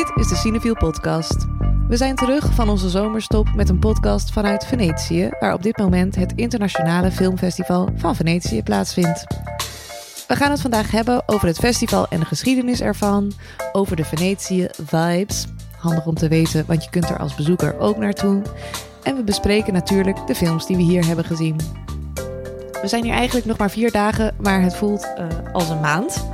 Dit is de Cinefiel podcast. We zijn terug van onze zomerstop met een podcast vanuit Venetië, waar op dit moment het internationale filmfestival van Venetië plaatsvindt. We gaan het vandaag hebben over het festival en de geschiedenis ervan, over de Venetië vibes. Handig om te weten, want je kunt er als bezoeker ook naartoe. En we bespreken natuurlijk de films die we hier hebben gezien. We zijn hier eigenlijk nog maar vier dagen, maar het voelt uh, als een maand.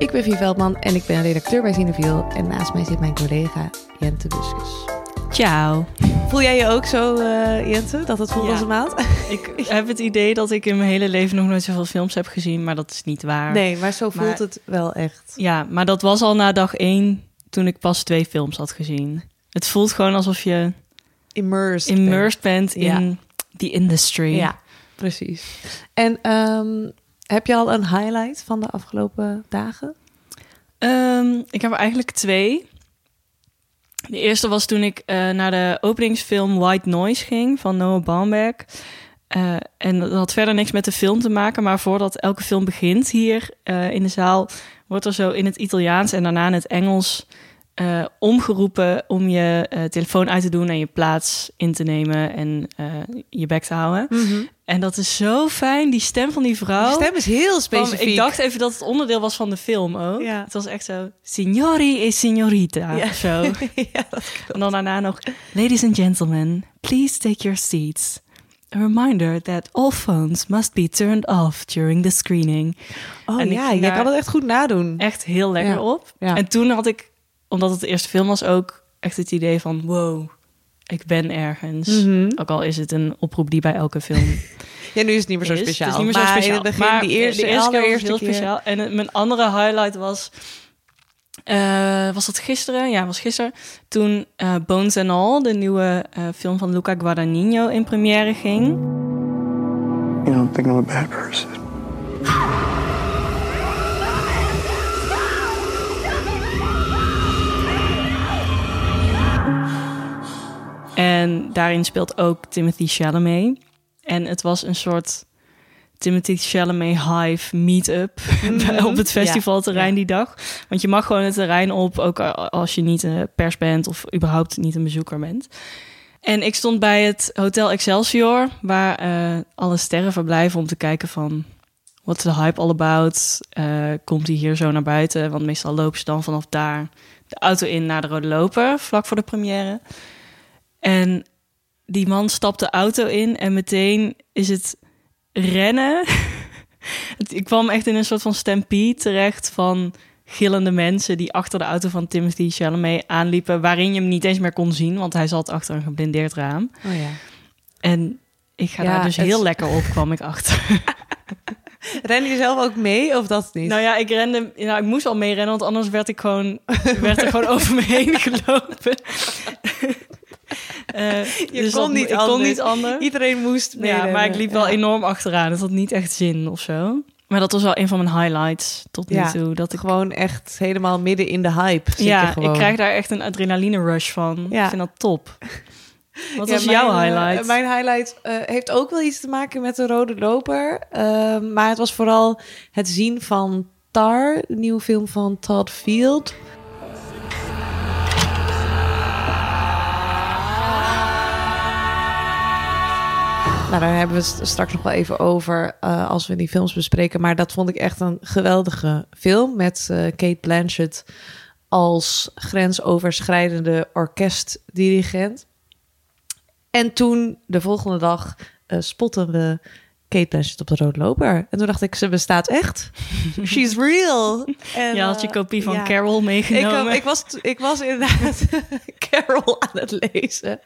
Ik ben Vie Veldman en ik ben redacteur bij Cineviel. En naast mij zit mijn collega Jente Buskus. Ciao. Voel jij je ook zo, uh, Jente, dat het voelt Ja. als een maand? Ik heb het idee dat ik in mijn hele leven nog nooit zoveel films heb gezien, maar dat is niet waar. Nee, maar zo voelt Maar- het wel echt. Ja, maar dat was al na dag één toen ik pas twee films had gezien. Het voelt gewoon alsof je Immersed. immersed bent Ja. in the industry. Ja, precies. En ehm, heb je al een highlight van de afgelopen dagen? Ehm, ik heb er eigenlijk twee. De eerste was toen ik eh, naar de openingsfilm White Noise ging van Noah Baumbach. Eh, en dat had verder niks met de film te maken, maar voordat elke film begint hier eh, in de zaal, wordt er zo in het Italiaans en daarna in het Engels eh, omgeroepen om je eh, telefoon uit te doen en je plaats in te nemen en eh, je bek te houden. En dat is zo fijn, die stem van die vrouw. De stem is heel Van- specifiek. ik dacht even dat het onderdeel was van de film ook. Ja. Het was echt zo, signori e signorita, Ja. zo. ja, En dan daarna nog, ladies and gentlemen, please take your seats. A reminder that all phones must be turned off during the screening. Oh En ja, jij daar kan het echt goed nadoen. Echt heel lekker Ja. op. En toen had ik, omdat het de eerste film was, ook echt het idee van, wow, ik ben ergens. Mhm. Ook al is het een oproep die bij elke film Ja, nu is het niet meer zo is. speciaal. Het is niet meer zo maar speciaal. in het begin, maar die eerste, de eerste keer was heel keer. speciaal. En het- mijn andere highlight was... eh, was dat gisteren? Ja, was gisteren. Toen eh, Bones and All, de nieuwe eh, film van Luca Guadagnino, in première ging. You don't think I'm a bad person. En daarin speelt ook Timothy Chalamet. En het was een soort Timothy Chalamet Hive meet-up op het festivalterrein Ja. die dag. Want je mag gewoon het terrein op, ook als je niet een pers bent of überhaupt niet een bezoeker bent. En ik stond bij het Hotel Excelsior, waar eh, alle sterren verblijven om te kijken van... What's the hype all about? Eh, komt hij hier zo naar buiten? Want meestal lopen ze dan vanaf daar de auto in naar de Rode Loper, vlak voor de première. En die man stapt de auto in en meteen is het rennen. Ik kwam echt in een soort van stampede terecht van gillende mensen die achter de auto van Timothy Chalamet aanliepen, waarin je hem niet eens meer kon zien, want hij zat achter een geblindeerd raam. Oh ja. En ik ga Ja, daar dus het- heel lekker op, kwam ik achter. Ren je zelf ook mee of dat niet? Nou ja, ik rende, nou, ik moest al meerennen, want anders werd ik gewoon, werd er gewoon over me heen gelopen. Eh, je dus kon, dat- niet ik anders. kon niet anders. Iedereen moest mee. Ja, maar ik liep wel Ja. enorm achteraan. Het had niet echt zin of zo. Maar dat was wel een van mijn highlights tot nu Ja, toe. Dat ik, Gewoon echt helemaal midden in de hype zit je ja, gewoon. ik krijg daar echt een adrenaline rush van. Ja. Ik vind dat top. Wat Ja, was mijn, jouw eh, highlight? mijn highlight eh, heeft ook wel iets te maken met de rode loper. Eh, maar het was vooral het zien van Tar, de nieuwe film van Todd Field. Nou, daar hebben we het straks nog wel even over eh, als we die films bespreken. Maar dat vond ik echt een geweldige film met eh, Kate Blanchett als grensoverschrijdende orkestdirigent. En toen, de volgende dag, eh, spotten we Kate Blanchett op de Rode Loper. En toen dacht ik, ze bestaat echt. She's real. En, je had je eh, kopie van ja. Carol Ik, meegenomen. eh, ik, was, ik was inderdaad Carol aan het lezen.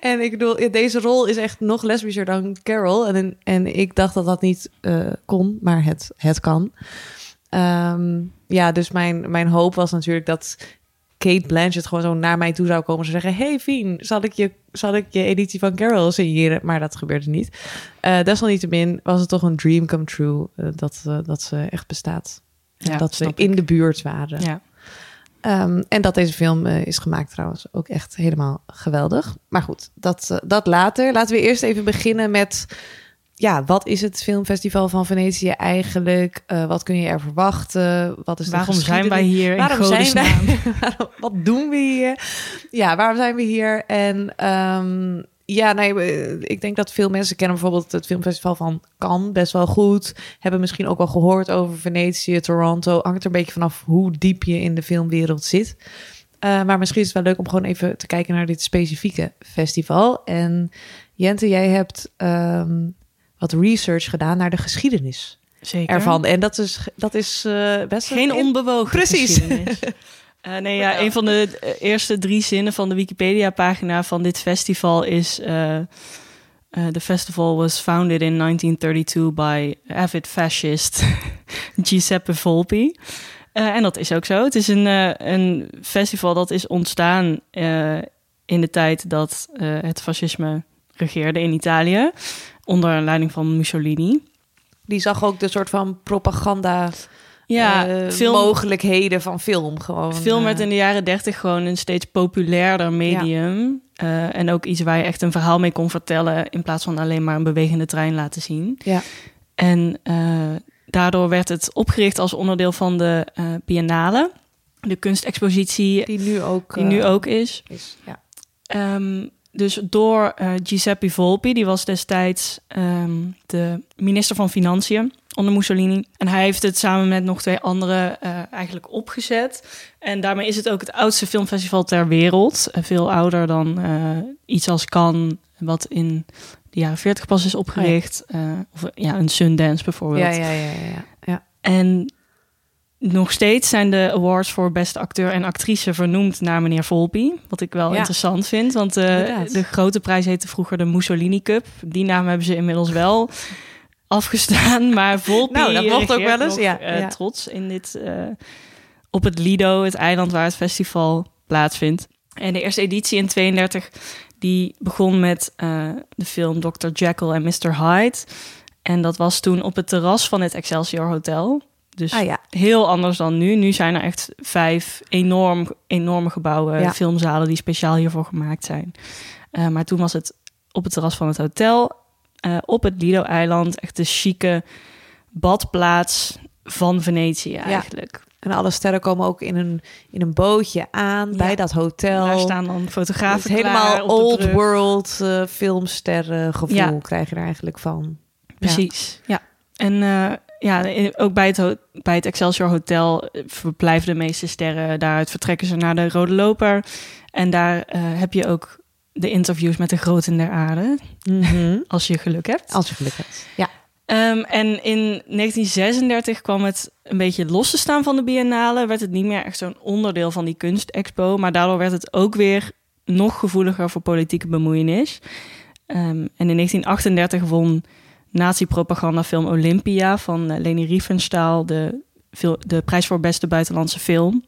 En ik bedoel, deze rol is echt nog lesbischer dan Carol. En, en ik dacht dat dat niet eh, kon, maar het, het kan. Ehm, ja, dus mijn, mijn hoop was natuurlijk dat Kate Blanchett gewoon zo naar mij toe zou komen. Ze zeggen, hey Fien, zal ik je, zal ik je editie van Carol signeren? Maar dat gebeurde niet. Eh desalniettemin was het toch een dream come true eh, dat, eh, dat ze echt bestaat. En Ja, dat ze in ik. de buurt waren. ja. Ehm, en dat deze film is gemaakt trouwens ook echt helemaal geweldig. Maar goed, dat, dat later. Laten we eerst even beginnen met ja, wat is het filmfestival van Venetië eigenlijk? Uh, wat kun je er verwachten? Wat is de waarom zijn wij hier? Waarom zijn wij? wat doen we hier? Ja, waarom zijn we hier? En um, ja, nee, ik denk dat veel mensen kennen bijvoorbeeld het filmfestival van Cannes best wel goed. Hebben misschien ook wel gehoord over Venetië, Toronto. Hangt er een beetje vanaf hoe diep je in de filmwereld zit. Uh, maar misschien is het wel leuk om gewoon even te kijken naar dit specifieke festival. En Jente, jij hebt um, wat research gedaan naar de geschiedenis Zeker. ervan. En dat is, dat is uh, best geen onbewogen Precies. Uh, nee, ja, een van de eerste drie zinnen van de Wikipedia-pagina van dit festival is: uh, The festival was founded in 1932 by avid fascist Giuseppe Volpi. en dat is ook zo. Het is een, een festival dat is ontstaan in de tijd dat het fascisme regeerde in Italië onder leiding van Mussolini. Die zag ook de soort van propaganda ja, uh, film, mogelijkheden van film gewoon. Film werd in de jaren dertig gewoon een steeds populairder medium. Ja. Uh, en ook iets waar je echt een verhaal mee kon vertellen... in plaats van alleen maar een bewegende trein laten zien. Ja. En uh, daardoor werd het opgericht als onderdeel van de Biennale. De kunstexpositie die nu ook, die nu ook is. is ja. Um, dus door uh, Giuseppe Volpi, die was destijds um, de minister van Financiën onder Mussolini. En hij heeft het samen met nog twee anderen uh, eigenlijk opgezet. En daarmee is het ook het oudste filmfestival ter wereld. Uh, veel ouder dan iets als Cannes, wat in de jaren 40 pas is opgericht. of ja, een Sundance bijvoorbeeld. Ja, ja, ja, ja. ja. En nog steeds zijn de awards voor beste acteur en actrice vernoemd naar meneer Volpi. Wat ik wel interessant vind, want uh, de grote prijs heette vroeger de Mussolini Cup. Die naam hebben ze inmiddels wel afgestaan, maar Volpi nou, dat mocht ook wel eens. Nog, ja, uh, trots in dit uh, op het Lido, het eiland waar het festival plaatsvindt. En de eerste editie in 32 die begon met de film Dr. Jekyll en Mr. Hyde. En dat was toen op het terras van het Excelsior Hotel. Dus ah, ja. heel anders dan nu. Nu zijn er echt vijf enorm, enorme gebouwen, ja. filmzalen die speciaal hiervoor gemaakt zijn. Uh, maar toen was het op het terras van het hotel, uh, op het Lido-eiland, echt de chique badplaats van Venetië eigenlijk. En alle sterren komen ook in een, in een bootje aan ja. bij dat hotel. Daar staan dan fotografen Helemaal old world uh, filmsterren gevoel krijg je er eigenlijk van. Precies, ja. En ja, ook bij het, bij het Excelsior Hotel eh, verblijven de meeste sterren. Daaruit vertrekken ze naar de Rode Loper. En daar uh, heb je ook de interviews met de groten der aarde. Mm -hmm. Als je geluk hebt. Als je geluk hebt, ja. Um, en in 1936 kwam het een beetje los te staan van de biennale. Werd het niet meer echt zo'n onderdeel van die kunstexpo. Maar daardoor werd het ook weer nog gevoeliger voor politieke bemoeienis. Um, en in 1938 won nazi-propagandafilm Olympia van uh, Leni Riefenstahl, de, de prijs voor beste buitenlandse film.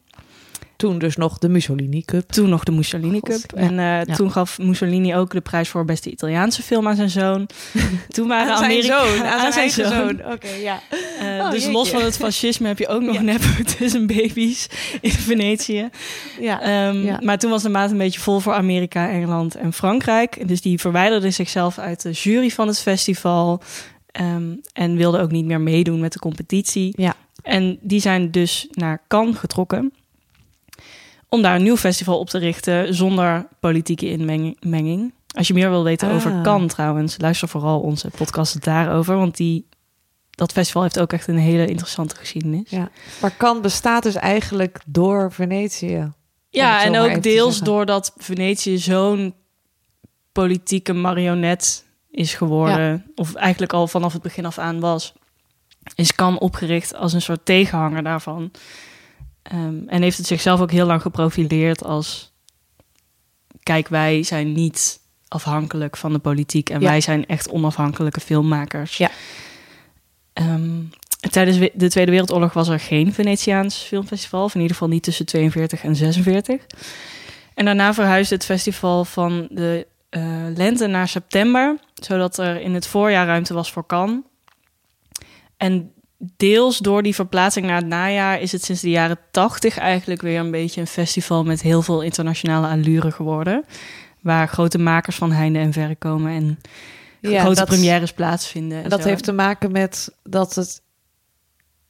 Toen dus nog de Mussolini Cup. Toen nog de Mussolini Cup. God, en uh, ja. toen gaf Mussolini ook de prijs voor beste Italiaanse film aan zijn zoon. Toen waren aan Amerika zijn zoon, aan, aan zijn, zijn zoon. Oké, okay, ja. Uh, oh, dus jeetje. los van het fascisme heb je ook nog ja. nepotism baby's in Venetië. Ja. Um, ja. Maar toen was de maat een beetje vol voor Amerika, Engeland en Frankrijk. Dus die verwijderde zichzelf uit de jury van het festival. Um, en wilde ook niet meer meedoen met de competitie. Ja. En die zijn dus naar Cannes getrokken om daar een nieuw festival op te richten zonder politieke inmenging. Als je meer wil weten ah. over kan trouwens, luister vooral onze podcast daarover, want die, dat festival heeft ook echt een hele interessante geschiedenis. Ja. Maar kan bestaat dus eigenlijk door Venetië. Ja, en ook deels doordat Venetië zo'n politieke marionet is geworden, ja. of eigenlijk al vanaf het begin af aan was, is kan opgericht als een soort tegenhanger daarvan. Um, en heeft het zichzelf ook heel lang geprofileerd als... kijk, wij zijn niet afhankelijk van de politiek... en ja. wij zijn echt onafhankelijke filmmakers. Ja. Um, tijdens de Tweede Wereldoorlog was er geen Venetiaans filmfestival... of in ieder geval niet tussen 42 en 46. En daarna verhuisde het festival van de uh, lente naar september... zodat er in het voorjaar ruimte was voor Cannes... En deels door die verplaatsing naar het najaar is het sinds de jaren tachtig eigenlijk weer een beetje een festival met heel veel internationale allure geworden. Waar grote makers van heinde en verre komen. En Ja, grote dat- premières plaatsvinden. En dat zo. heeft te maken met dat het,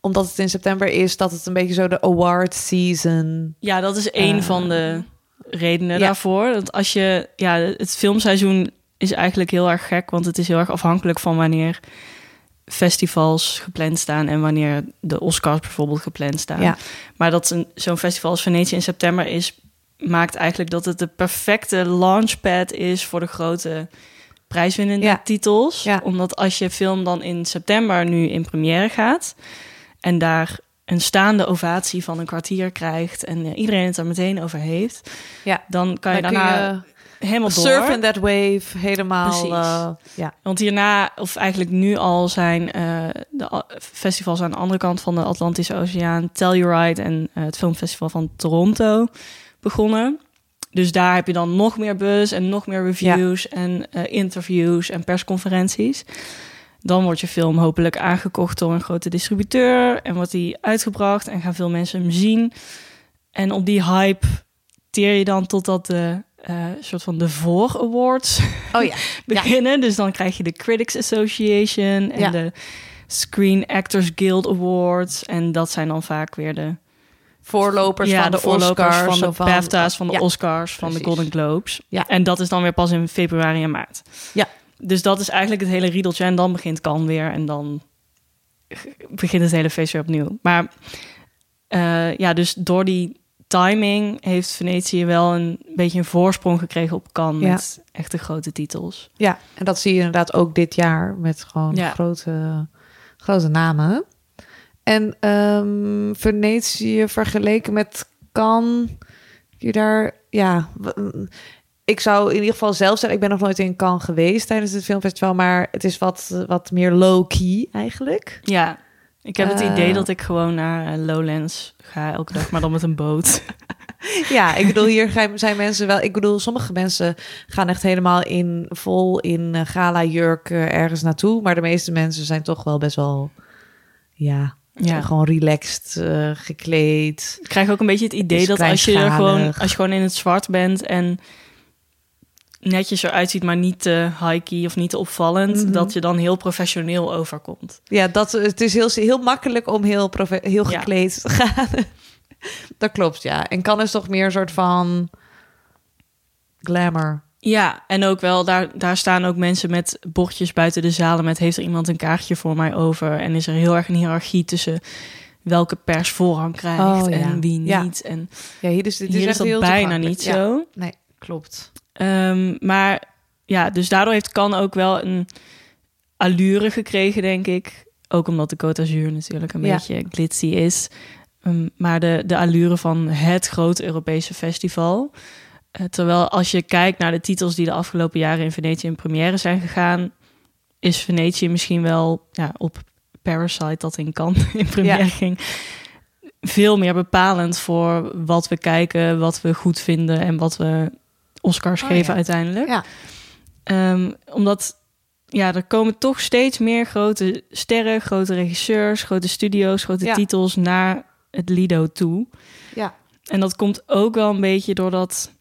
omdat het in september is, dat het een beetje zo de award season. Ja, dat is één Eh, van de redenen ja. daarvoor. Dat als je, ja, het filmseizoen is eigenlijk heel erg gek, want het is heel erg afhankelijk van wanneer festivals gepland staan en wanneer de Oscars bijvoorbeeld gepland staan. Ja. Maar dat een- zo'n festival als Venetië in september is, maakt eigenlijk dat het de perfecte launchpad is voor de grote prijswinnende Ja. titels. Ja. Omdat als je film dan in september nu in première gaat en daar een staande ovatie van een kwartier krijgt en iedereen het er meteen over heeft, Ja. dan kan je Dan daarna helemaal door. surf in that wave helemaal. Eh, ja. Want hierna, of eigenlijk nu al, zijn eh, de festivals aan de andere kant van de Atlantische Oceaan, Telluride en eh, het filmfestival van Toronto begonnen. Dus daar heb je dan nog meer buzz en nog meer reviews en interviews en persconferenties. Dan wordt je film hopelijk aangekocht door een grote distributeur en wordt die uitgebracht en gaan veel mensen hem zien. En op die hype teer je dan totdat de eh, soort van de voor awards Oh ja. beginnen. Dus dan krijg je de Critics Association en Ja. de Screen Actors Guild Awards. En dat zijn dan vaak weer de, Voorlopers ja, van de, de voorlopers Oscars. van de BAFTA's, van de ja. Oscars, van Precies. de Golden Globes. Ja. En dat is dan weer pas in februari en maart. Ja. Dus dat is eigenlijk het hele riedeltje. En dan begint Cannes weer en dan begint het hele feest weer opnieuw. Maar eh, ja, dus door die timing heeft Venetië wel een beetje een voorsprong gekregen op Cannes Ja. met echte grote titels. Ja, en dat zie je inderdaad ook dit jaar met gewoon Ja. grote, grote namen. En ehm, Venetië vergeleken met Cannes, je daar, ja, ik zou in ieder geval zelf zeggen, ik ben nog nooit in Cannes geweest tijdens het filmfestival, maar het is wat, wat meer low-key eigenlijk. Ja, ik heb het Eh. idee dat ik gewoon naar eh, Lowlands ga elke dag, maar dan met een boot. Ja, ik bedoel, hier zijn mensen wel. Ik bedoel, sommige mensen gaan echt helemaal in vol in eh, gala jurk eh, ergens naartoe. Maar de meeste mensen zijn toch wel best wel. Ja, Ja. gewoon relaxed eh, gekleed. Ik krijg ook een beetje het idee dat als je, er gewoon, als je gewoon in het zwart bent en netjes eruit ziet, maar niet te high-key of niet te opvallend, Mhm. dat je dan heel professioneel overkomt. Ja, dat, het is heel, heel makkelijk om heel, heel Ja. gekleed te gaan. dat klopt, ja. En kan is toch meer een soort van glamour. Ja, en ook wel, daar, daar staan ook mensen met bordjes buiten de zalen met heeft er iemand een kaartje voor mij over? En is er heel erg een hiërarchie tussen welke pers voorrang krijgt Oh, ja. en wie Ja. niet. En Ja, hier is, dit hier is, is echt dat heel bijna niet Ja. zo. Nee, klopt. Ehm, maar ja, dus daardoor heeft Kan ook wel een allure gekregen, denk ik. Ook omdat de Côte d'Azur natuurlijk een Ja. beetje glitzy is. Ehm, maar de, de allure van het grote Europese festival. Eh, terwijl als je kijkt naar de titels die de afgelopen jaren in Venetië in première zijn gegaan... is Venetië misschien wel ja, op Parasite dat in Cannes in première Ja. ging... veel meer bepalend voor wat we kijken, wat we goed vinden... en wat we Oscars Oh, geven ja. uiteindelijk. Ja. Ehm, omdat ja, er komen toch steeds meer grote sterren, grote regisseurs, grote studio's, grote Ja. titels naar het Lido toe. Ja. En dat komt ook wel een beetje doordat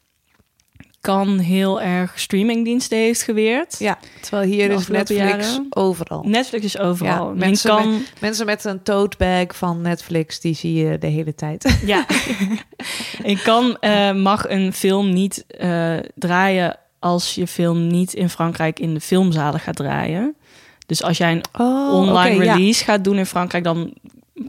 kan heel erg streamingdiensten heeft geweerd. Ja, terwijl hier is Netflix jaren. overal. Netflix is overal. Ja, mensen kan, Mensen met een tote bag van Netflix, die zie je de hele tijd. Ja. en kan eh, mag een film niet eh, draaien als je film niet in Frankrijk in de filmzalen gaat draaien. Dus als jij een Oh, online ja. release gaat doen in Frankrijk, dan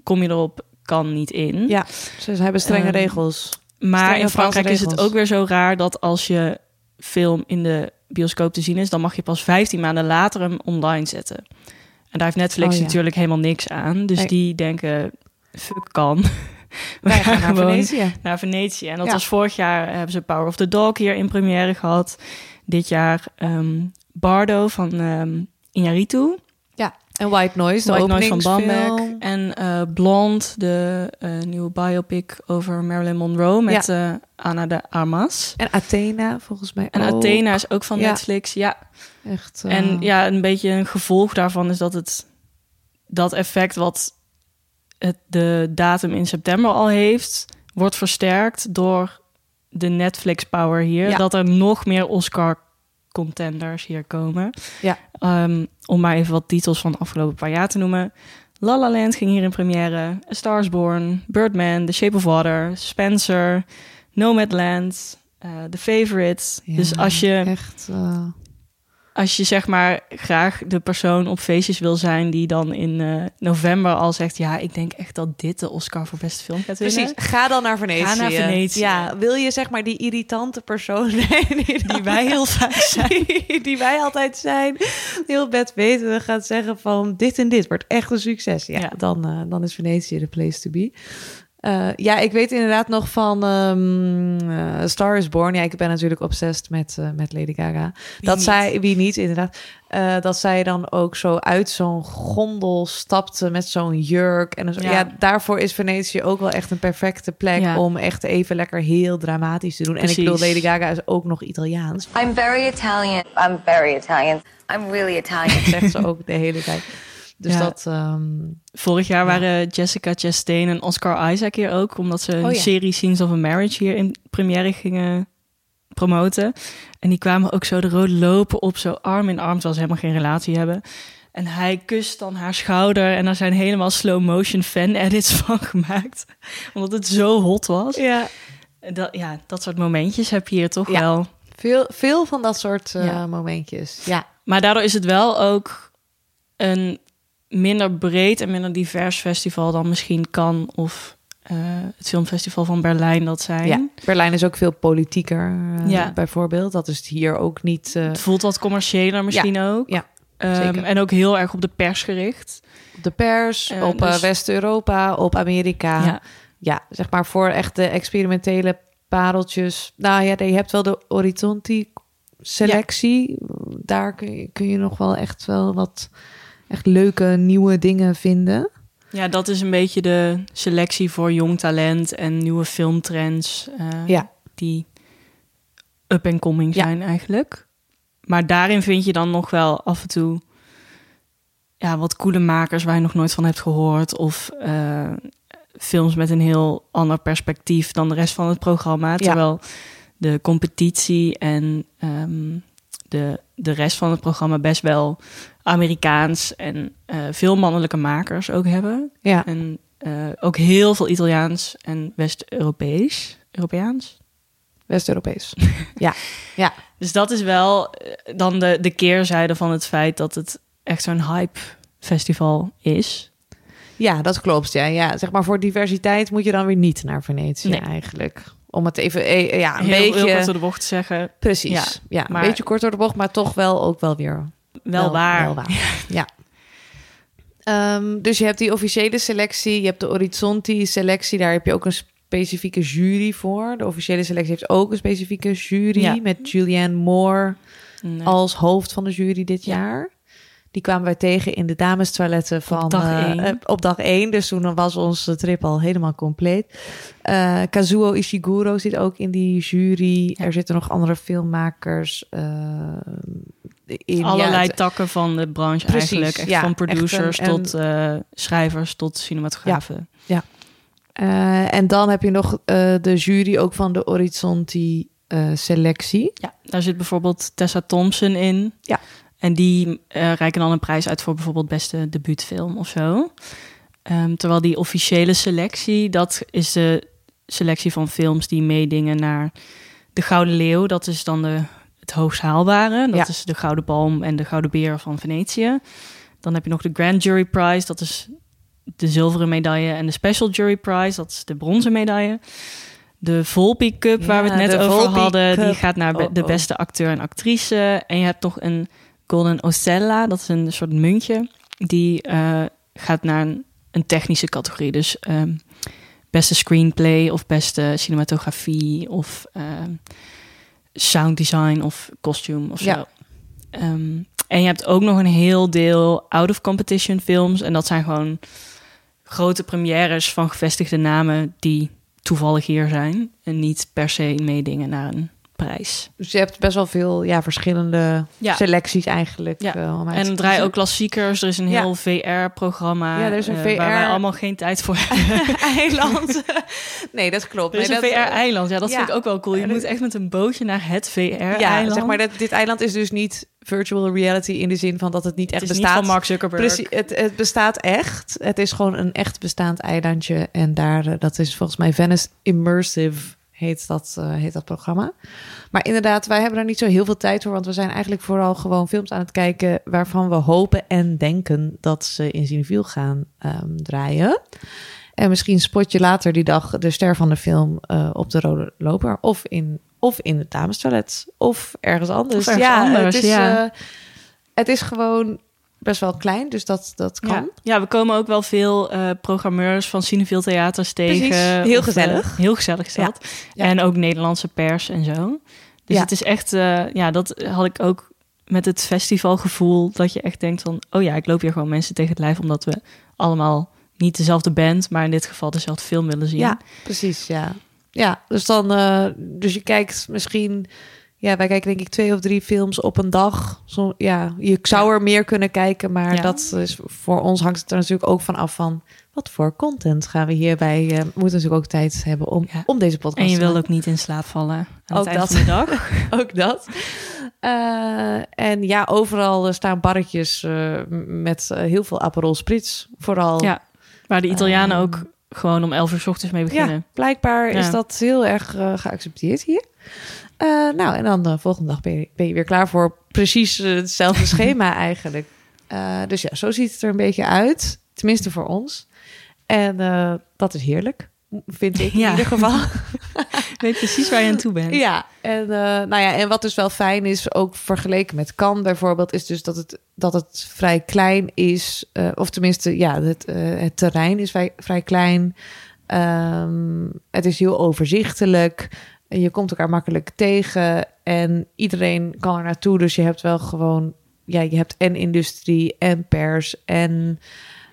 kom je erop kan niet in. Ja, ze hebben strenge Ehm, regels. Maar in Frankrijk is het ook weer zo raar dat als je film in de bioscoop te zien is, dan mag je pas 15 maanden later hem online zetten. En daar heeft Netflix Oh, ja. natuurlijk helemaal niks aan. Dus Nee. die denken, fuck kan. We Wij gaan naar Venetië. naar Venetië. En dat Ja. was vorig jaar, hebben ze Power of the Dog hier in première gehad. Dit jaar ehm, Bardo van ehm Iñárritu. En White Noise, de White Noise van. Bamberg. En eh Blonde, de eh, nieuwe biopic over Marilyn Monroe met eh, Anna de Armas. En Athena, volgens mij En ook. Athena is ook van Ja. Netflix, ja. Echt, En ja, een beetje een gevolg daarvan is dat het dat effect wat het de datum in september al heeft, wordt versterkt door de Netflix power hier. Ja. Dat er nog meer Oscar contenders hier komen. Ja. Ehm, om maar even wat titels van de afgelopen paar jaar te noemen. La La Land ging hier in première. A Star is Born, Birdman, The Shape of Water, Spencer, Nomadland, eh The Favourite. Ja, dus als je, Echt... eh, als je zeg maar graag de persoon op feestjes wil zijn... die dan in eh, november al zegt... ja, ik denk echt dat dit de Oscar voor beste film gaat winnen. Precies, ga dan naar Venetië. Ga naar Venetië. Ja, wil je zeg maar die irritante persoon zijn die, Die wij heel vaak zijn. die, die wij altijd zijn, heel bed weten gaat zeggen van dit en dit wordt echt een succes. Ja, Ja. Dan, eh, dan is Venetië de place to be. Eh, ja, ik weet inderdaad nog van ehm eh, Star is Born. Ja, ik ben natuurlijk obsessed met, eh, met Lady Gaga. dat niet? zij, wie niet inderdaad, eh, dat zij dan ook zo uit zo'n gondel stapte met zo'n jurk. En zo. Ja. Ja. daarvoor is Venetië ook wel echt een perfecte plek Ja. om echt even lekker heel dramatisch te doen. En ik bedoel, Lady Gaga is ook nog Italiaans. I'm very Italian. I'm very Italian. I'm really Italian. zegt ze ook de hele tijd. Dus Ja. dat, ehm, Vorig jaar waren Jessica Chastain en Oscar Isaac hier ook, omdat ze een Oh ja. serie Scenes of a Marriage hier in première gingen promoten. En die kwamen ook zo de rode lopen op, zo arm in arm, terwijl ze helemaal geen relatie hebben. En hij kust dan haar schouder en daar zijn helemaal slow motion fan edits van gemaakt, omdat het zo hot was. ja. Dat, ja, dat soort momentjes heb je hier toch Ja. wel. Veel, veel van dat soort eh, Ja. momentjes. Ja. Maar daardoor is het wel ook een minder breed en minder divers festival dan misschien kan of eh, het filmfestival van Berlijn dat zijn. ja. Berlijn is ook veel politieker, eh, Ja. bijvoorbeeld. Dat is hier ook niet. eh, Het voelt wat commerciëler misschien ook. ja, Ehm, en ook heel erg op de pers gericht. op de pers, op dus- West-Europa, op Amerika. Ja. Ja. zeg maar voor echt de experimentele pareltjes. Nou ja, je hebt wel de Horizonti selectie. Daar kun je, kun je nog wel echt wel wat echt leuke nieuwe dingen vinden. ja, dat is een beetje de selectie voor jong talent en nieuwe filmtrends. eh, Ja. Die up en coming Ja. zijn eigenlijk. Maar daarin vind je dan nog wel af en toe ja, wat coole makers waar je nog nooit van hebt gehoord. Of eh, films met een heel ander perspectief dan de rest van het programma. Ja. Terwijl de competitie en ehm, de, de rest van het programma best wel Amerikaans en eh, veel mannelijke makers ook hebben. Ja, En eh, ook heel veel Italiaans en West-Europees. Europeaans? West-Europees. ja, ja. Dus dat is wel eh, dan de, de keerzijde van het feit dat het echt zo'n hype festival is. Ja, dat klopt. Ja, ja, zeg maar voor diversiteit moet je dan weer niet naar Venetië Nee. eigenlijk. Om het even, ja, een heel, beetje. heel kort door de bocht te zeggen. Precies. Ja, Ja, maar- een beetje kort door de bocht, maar toch wel ook wel weer Wel, waar. Wel waar. ja. Ehm, dus je hebt die officiële selectie, je hebt de Horizonti selectie, daar heb je ook een specifieke jury voor. De officiële selectie heeft ook een specifieke jury Ja. met Julianne Moore Nee. als hoofd van de jury dit Ja. jaar. Die kwamen wij tegen in de damestoiletten van dag eh, één. eh, op dag één. Dus toen was onze trip al helemaal compleet. Eh, Kazuo Ishiguro zit ook in die jury. Ja. Er zitten nog andere filmmakers. eh, in, Allerlei ja, het- takken van de branche Precies, eigenlijk. Echt ja, van echt producers een- tot eh, schrijvers tot cinematografen. Eh, en dan heb je nog eh, de jury ook van de Horizonti selectie. Ja, daar zit bijvoorbeeld Tessa Thompson in. Ja. En die reiken dan een prijs uit voor bijvoorbeeld beste debuutfilm of zo. Ehm, terwijl die officiële selectie, dat is de selectie van films die meedingen naar de Gouden Leeuw. Dat is dan de, het hoogst haalbare. Dat Ja. is de Gouden Palm en de Gouden Beer van Venetië. Dan heb je nog de Grand Jury Prize. Dat is de zilveren medaille. En de Special Jury Prize. Dat is de bronzen medaille. De Volpi Cup, waar we het net over Volpi hadden, die gaat naar be- Oh, de oh. beste acteur en actrice. En je hebt nog een Golden Ocella, dat is een soort muntje. Die eh, gaat naar een, een technische categorie. Dus ehm, beste screenplay of beste cinematografie of ehm, sound design of costume of zo. Ja. Ehm, en je hebt ook nog een heel deel out-of-competition films. En dat zijn gewoon grote premières van gevestigde namen die toevallig hier zijn. En niet per se meedingen naar een prijs. Dus je hebt best wel veel ja, verschillende Ja. selecties eigenlijk. Ja. eh, om En dan draai ook klassiekers. Er is een heel VR-programma. Ja, er is een Waar wij VR allemaal geen tijd voor hebben. eiland. nee, dat klopt. Er is Nee, een dat, eh, VR-eiland. Ja, dat vind ik ook wel cool. Je moet echt met een bootje naar het VR-eiland. Ja, zeg maar, dat, dit eiland is dus niet virtual reality in de zin van dat het niet echt Het is bestaat. niet van Mark Zuckerberg. Precies, het, het bestaat echt. Het is gewoon een echt bestaand eilandje. En daar, eh, dat is volgens mij Venice Immersive, heet dat, eh, heet dat programma. Maar inderdaad, wij hebben er niet zo heel veel tijd voor. Want we zijn eigenlijk vooral gewoon films aan het kijken... waarvan we hopen en denken dat ze in Cineviel gaan ehm, draaien. En misschien spot je later die dag de ster van de film eh, op de rode loper. Of in, of in het damestoilet. Of ergens anders. Of ergens ja, anders, het is, ja. eh, het is gewoon best wel klein, dus dat, dat kan. Ja. ja, we komen ook wel veel eh, programmeurs van Cineville Theaters tegen. Precies, heel Of, gezellig. eh, heel gezellig is Ja. dat. Ja. En ook Nederlandse pers en zo. Dus Ja. het is echt, eh, ja, dat had ik ook met het festivalgevoel. Dat je echt denkt van, oh ja, ik loop hier gewoon mensen tegen het lijf. Omdat we allemaal niet dezelfde band, maar in dit geval dezelfde film willen zien. Ja, precies, ja. Ja, dus dan, eh, dus je kijkt misschien, ja, wij kijken denk ik twee of drie films op een dag. Zo, ja, je zou er meer kunnen kijken, maar Ja. dat is voor ons hangt het er natuurlijk ook van af van wat voor content gaan we hierbij. eh, we moeten natuurlijk ook tijd hebben om, Ja. om deze podcast En je wil ook niet in slaap vallen aan Ook het dat. van de dag. ook dat. Eh, en ja, overal eh, staan barretjes met heel veel Aperol Spritz. Vooral. Ja, waar de Italianen Ehm, ook gewoon om 11 uur 's ochtends mee beginnen. Ja, blijkbaar is dat heel erg geaccepteerd hier. Eh, nou, en dan de volgende dag ben je, ben je weer klaar voor precies eh, hetzelfde schema eigenlijk. Eh, dus ja, zo ziet het er een beetje uit. Tenminste voor ons. En eh, dat is heerlijk, vind ik in Ja. ieder geval. Ik weet precies waar je aan toe bent. Ja, en, eh, nou ja, en wat dus wel fijn is, ook vergeleken met Cannes bijvoorbeeld, is dus dat het, dat het vrij klein is. eh, of tenminste, ja, het, eh, het terrein is vrij, vrij klein. Ehm, het is heel overzichtelijk. Je komt elkaar makkelijk tegen en iedereen kan er naartoe. Dus je hebt wel gewoon, ja, je hebt en industrie en pers en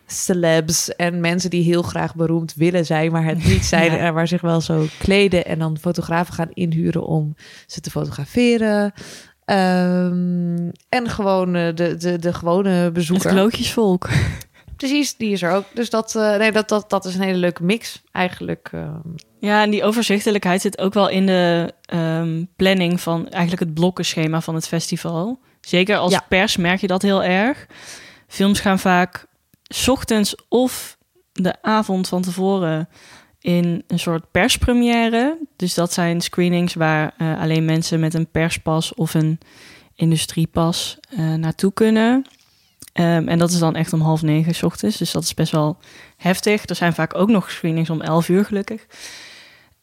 celebs en mensen die heel graag beroemd willen zijn, maar het niet zijn Ja. en waar zich wel zo kleden en dan fotografen gaan inhuren om ze te fotograferen. Ehm, en gewoon eh, de, de, de gewone Het bezoeker. klootjesvolk. Precies, die is er ook. Dus dat, eh, nee, dat, dat, dat is een hele leuke mix eigenlijk. ehm. Ja, en die overzichtelijkheid zit ook wel in de ehm, planning van eigenlijk het blokkenschema van het festival. Zeker als Ja. pers merk je dat heel erg. Films gaan vaak 's ochtends of de avond van tevoren in een soort perspremière. Dus dat zijn screenings waar eh, alleen mensen met een perspas of een industriepas eh, naartoe kunnen. Ehm, en dat is dan echt om half negen 's ochtends. Dus dat is best wel heftig. Er zijn vaak ook nog screenings om 11 uur, gelukkig.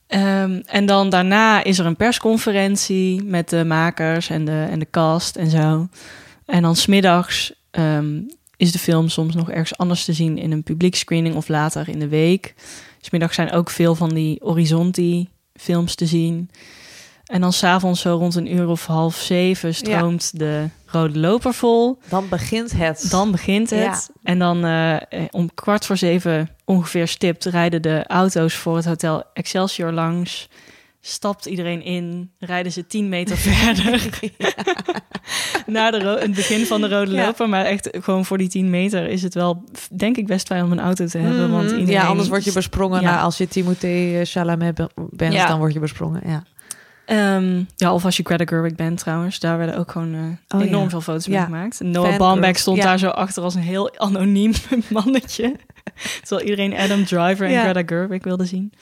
Ehm, en dan daarna is er een persconferentie met de makers en de, en de cast en zo. En dan smiddags ehm is de film soms nog ergens anders te zien in een publiekscreening of later in de week. Smiddags zijn ook veel van die Horizonti-films te zien. En dan s'avonds zo rond een uur of half zeven stroomt de Rode Loper vol. Dan begint het. Dan begint het. Ja. En dan eh, om kwart voor zeven ongeveer stipt rijden de auto's voor het hotel Excelsior langs. Stapt iedereen in, rijden ze 10 meter verder naar de ro- het begin van de rode Ja. loper. Maar echt gewoon voor die 10 meter is het wel, denk ik, best fijn om een auto te hebben. Mhm. Want iedereen... Ja, anders word je besprongen. Ja. Nou, als je Timothée Chalamet be- bent, Ja. dan word je besprongen. Ja. Ehm, ja, of als je Greta Gerwig bent trouwens. Daar werden ook gewoon eh, Oh, enorm ja. veel foto's Ja. mee gemaakt. En Noah. Baumbach stond Ja. daar zo achter als een heel anoniem mannetje. Terwijl iedereen Adam Driver en. Greta Gerwig wilde zien.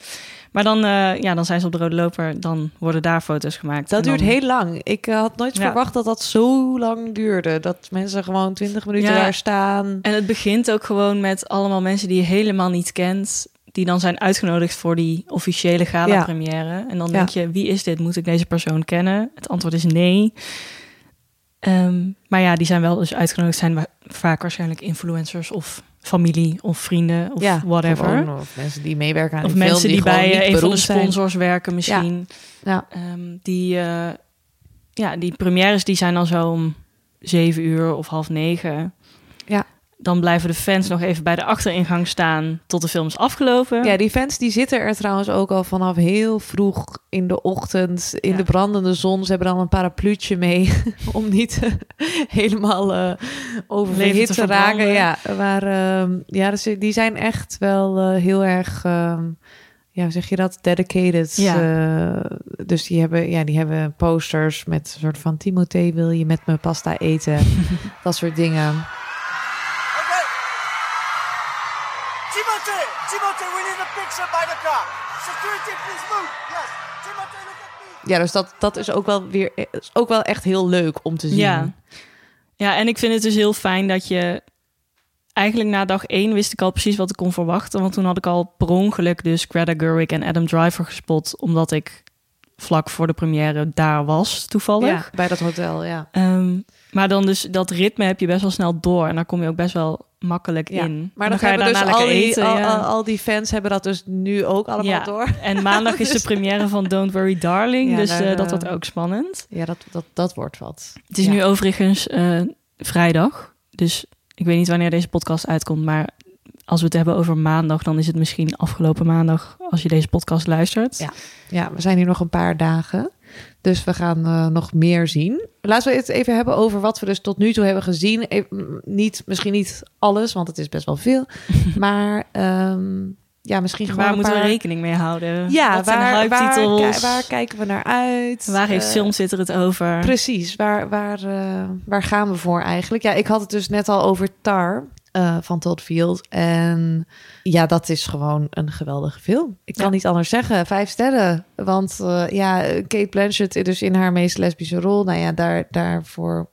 Maar dan, eh, ja, dan zijn ze op de rode loper. Dan worden daar foto's gemaakt. Dat dan- duurt heel lang. Ik eh, had nooit verwacht dat dat zo lang duurde. Dat mensen gewoon 20 minuten daar staan. En het begint ook gewoon met allemaal mensen die je helemaal niet kent. Die dan zijn uitgenodigd voor die officiële gala-première. En dan Ja. denk je, wie is dit? Moet ik deze persoon kennen? Het antwoord is nee. Ehm, maar ja, die zijn wel dus uitgenodigd. Zijn wa- vaak waarschijnlijk influencers of familie of vrienden of ja, whatever. gewoon, of mensen die meewerken aan Of die film, mensen die, gewoon bij een van de zijn. sponsors werken misschien. Ja. Ehm, die, eh, ja, die premières die zijn dan zo om zeven uur of half negen. Dan blijven de fans nog even bij de achteringang staan tot de film is afgelopen. Ja, die fans die zitten er trouwens ook al vanaf heel vroeg in de ochtend in Ja. de brandende zon. Ze hebben dan een parapluutje mee om niet eh, helemaal eh oververhit te, te raken. Ja, maar ehm, ja, dus die zijn echt wel eh, heel erg, ehm, ja, hoe zeg je dat, dedicated. Ja. Eh, dus die hebben, ja, die hebben posters met een soort van Timothée, wil je met me pasta eten? dat soort dingen. Timothée, Timothée, we need a picture by the car. Security, please move. Yes. Timothée, look at me. Ja, dus dat, dat is ook wel weer is ook wel echt heel leuk om te zien. Ja. ja, en ik vind het dus heel fijn dat je... Eigenlijk na dag één wist ik al precies wat ik kon verwachten. Want toen had ik al per ongeluk dus Greta Gerwig en Adam Driver gespot. Omdat ik vlak voor de première daar was, toevallig. Ja, bij dat hotel, ja. Ehm, maar dan dus dat ritme heb je best wel snel door. En daar kom je ook best wel makkelijk ja. in. Maar En dan, ga je dus al die, eten, al, ja. al, al die fans hebben dat dus nu ook allemaal Ja. door. En maandag is de Dus- première van Don't Worry Darling. Dus daar, eh, dat eh, wordt ook spannend. Ja, dat, dat, dat wordt wat. Het is nu overigens eh, vrijdag. Dus ik weet niet wanneer deze podcast uitkomt. Maar als we het hebben over maandag, dan is het misschien afgelopen maandag als je deze podcast luistert. Ja. Ja, we zijn hier nog een paar dagen. Dus we gaan eh, nog meer zien. Laten we het even hebben over wat we dus tot nu toe hebben gezien. Even, mm, niet, misschien niet alles, want het is best wel veel. maar ehm, ja, misschien gewoon Waar moeten paar... we rekening mee houden? Ja, Wat zijn waar, hype-titels? ki- waar kijken we naar uit? Waar heeft Eh, Filmsitter het over? Precies, waar, waar, eh, waar gaan we voor eigenlijk? Ja, ik had het dus net al over Tar eh, van Todd Field. En ja, dat is gewoon een geweldige film. Ik kan Ja. niet anders zeggen. Vijf sterren. Want eh, ja, Kate Blanchett dus in haar meest lesbische rol. Nou ja, daar, daarvoor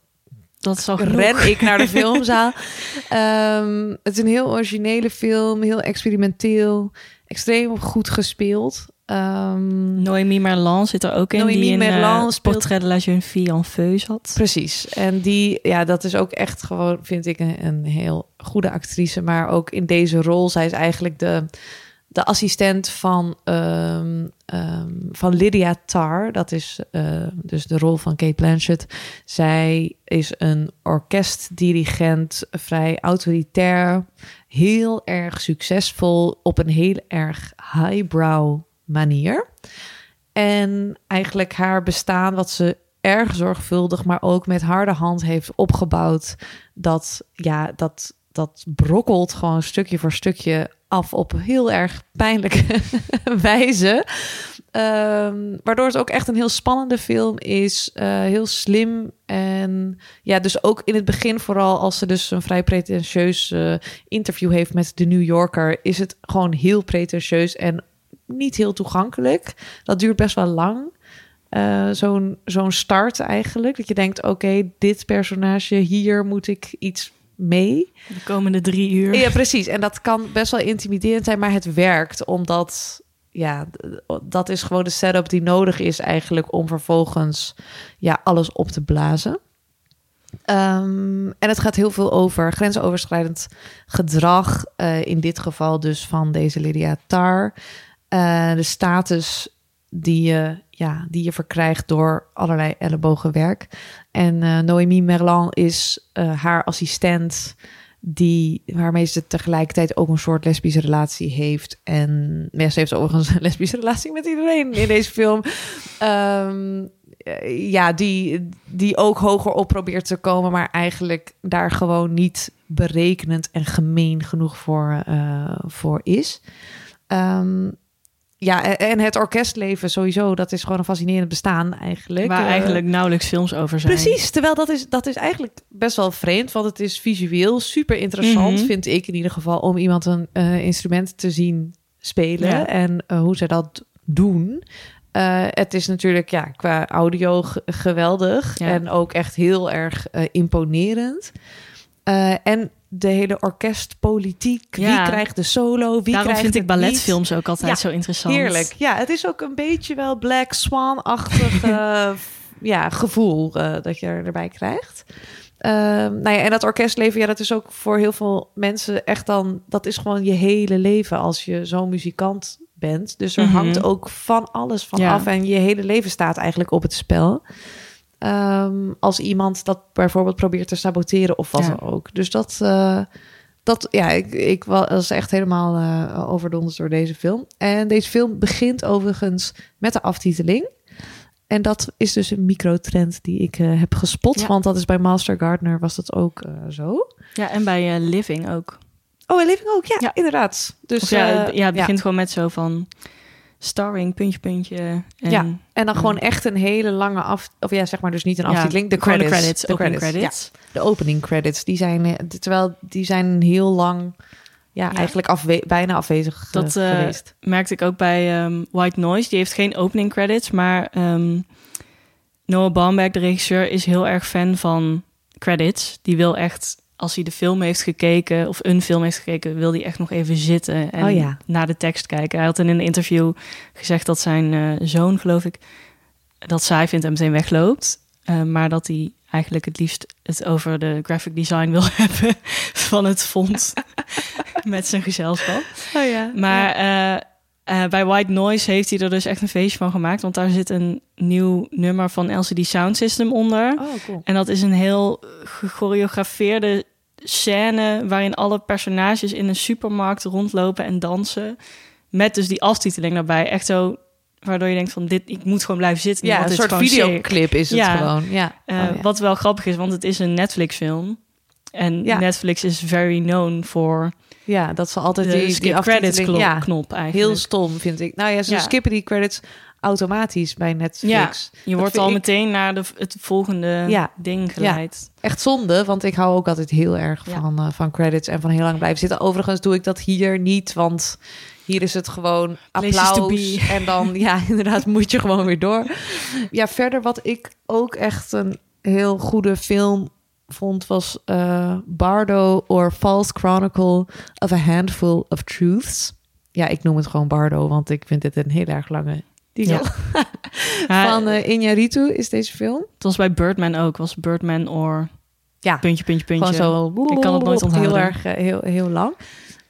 Dat is al genoeg. ren ik naar de filmzaal. Ehm, het is een heel originele film, heel experimenteel, extreem goed gespeeld. Ehm, Noémie Merlan zit er ook in. Noémie die in Merlan eh, speelt- Portrait de la jeune fille en feu zat. Precies. En die, ja, dat is ook echt gewoon, vind ik, een, een heel goede actrice. Maar ook in deze rol, zij is eigenlijk de, de assistent van, ehm, ehm, van Lydia Tarr. Dat is eh, dus de rol van Kate Blanchett. Zij is een orkestdirigent, vrij autoritair, heel erg succesvol op een heel erg highbrow manier. En eigenlijk haar bestaan, wat ze erg zorgvuldig, maar ook met harde hand heeft opgebouwd, dat ja, dat, dat brokkelt gewoon stukje voor stukje af op heel erg pijnlijke wijze. Ehm, waardoor het ook echt een heel spannende film is. eh, heel slim. En ja, dus ook in het begin, vooral als ze dus een vrij pretentieus eh, interview heeft met de New Yorker, is het gewoon heel pretentieus en niet heel toegankelijk. Dat duurt best wel lang. Eh, zo'n zo'n start eigenlijk. Dat je denkt, oké, dit personage, hier moet ik iets mee. De komende drie uur. Ja, precies. En dat kan best wel intimiderend zijn, maar het werkt omdat ja, dat is gewoon de setup die nodig is eigenlijk om vervolgens ja, alles op te blazen. Ehm, en het gaat heel veel over grensoverschrijdend gedrag. eh, in dit geval dus van deze Lydia Tar. Eh, de status die je, ja, die je verkrijgt door allerlei ellebogenwerk. En eh Noémie Merlan is eh, haar assistent die, waarmee ze tegelijkertijd ook een soort lesbische relatie heeft. En ja, ze heeft overigens een lesbische relatie met iedereen in deze film. Ehm, eh, ja, die, die ook hoger op probeert te komen, maar eigenlijk daar gewoon niet berekenend en gemeen genoeg voor, voor is. Ehm, ja, en- het orkestleven sowieso, dat is gewoon een fascinerend bestaan eigenlijk. Waar Eh, eigenlijk nauwelijks films over zijn. Precies, terwijl dat is, dat is eigenlijk best wel vreemd, want het is visueel super interessant, Mhm. vind ik in ieder geval, om iemand een eh, instrument te zien spelen Ja. en eh, hoe ze dat doen. Het is natuurlijk ja, qua audio geweldig Ja. en ook echt heel erg imponerend. En de hele orkestpolitiek, Ja. wie krijgt de solo, wie Daarom krijgt vind ik niet? balletfilms ook altijd Ja, zo interessant. Heerlijk. Ja, het is ook een beetje wel Black Swan-achtig eh, ja, gevoel eh, dat je er- erbij krijgt. Ehm, nou ja, en dat orkestleven, ja, dat is ook voor heel veel mensen echt dan... dat is gewoon je hele leven als je zo'n muzikant bent. Dus er Mhm. hangt ook van alles van Ja. af en je hele leven staat eigenlijk op het spel. Ehm, als iemand dat bijvoorbeeld probeert te saboteren of wat Ja. dan ook. Dus dat, eh, dat ja, ik, ik was echt helemaal eh overdonderd door deze film. En deze film begint overigens met de aftiteling. En dat is dus een microtrend die ik eh, heb gespot. Ja. Want dat is bij Master Gardener was dat ook zo. Ja, en bij Living ook. Oh, en Living ook, ja, Ja. inderdaad. Dus Of ja, het- ja, het begint gewoon met zo van starring, puntje, puntje. En, Ja, En dan gewoon echt een hele lange af... Of ja, zeg maar dus niet een Ja, aftiteling. De gewoon de credits. credits, de opening credits. credits. Ja, de opening credits. Die zijn, eh, terwijl die zijn heel lang... Ja, Ja. eigenlijk afwe bijna afwezig Dat eh, geweest. merkte ik ook bij ehm, White Noise. Die heeft geen opening credits, maar ehm, Noah Baumbach, de regisseur, is heel erg fan van credits. Die wil echt, als hij de film heeft gekeken of een film heeft gekeken, wil hij echt nog even zitten en Oh ja. naar de tekst kijken. Hij had in een interview gezegd dat zijn eh, zoon, geloof ik, dat saai vindt en meteen wegloopt. Eh, maar dat hij eigenlijk het liefst het over de graphic design wil hebben van het font met zijn gezelschap. Oh ja. Maar eh, eh, bij White Noise heeft hij er dus echt een feestje van gemaakt. Want daar zit een nieuw nummer van LCD Sound System onder. Oh, cool. En dat is een heel gechoreografeerde scène... waarin alle personages in een supermarkt rondlopen en dansen. Met dus die aftiteling daarbij. Echt zo, waardoor je denkt van... dit, ik moet gewoon blijven zitten. Ja, een soort videoclip is het Ja. gewoon. Ja. Eh, Oh, ja. Wat wel grappig is, want het is een Netflix-film. En Ja. Netflix is very known voor ja, dat ze altijd de die, die skip aftiteling- credits knop, Ja, knop eigenlijk. heel stom vind ik. Nou ja, ze Ja. skippen die credits automatisch bij Netflix. Je wordt al ik- meteen naar de, het volgende Ja. ding geleid. Echt zonde, want ik hou ook altijd heel erg Ja. van, eh, van credits en van heel lang blijven zitten. Overigens doe ik dat hier niet, want hier is het gewoon applaus. En dan, ja, inderdaad, moet je gewoon weer door. Ja, verder wat ik ook echt een heel goede film vond, was eh, Bardo or False Chronicle of a Handful of Truths. Ja, ik noem het gewoon Bardo, want ik vind dit een heel erg lange titel. Ja. Van Iñárritu is deze film. het was bij Birdman ook. Was Birdman or Ja, puntje, puntje, puntje. Gewoon zo. Ik kan het nooit onthouden. Heel erg, eh, heel, heel lang.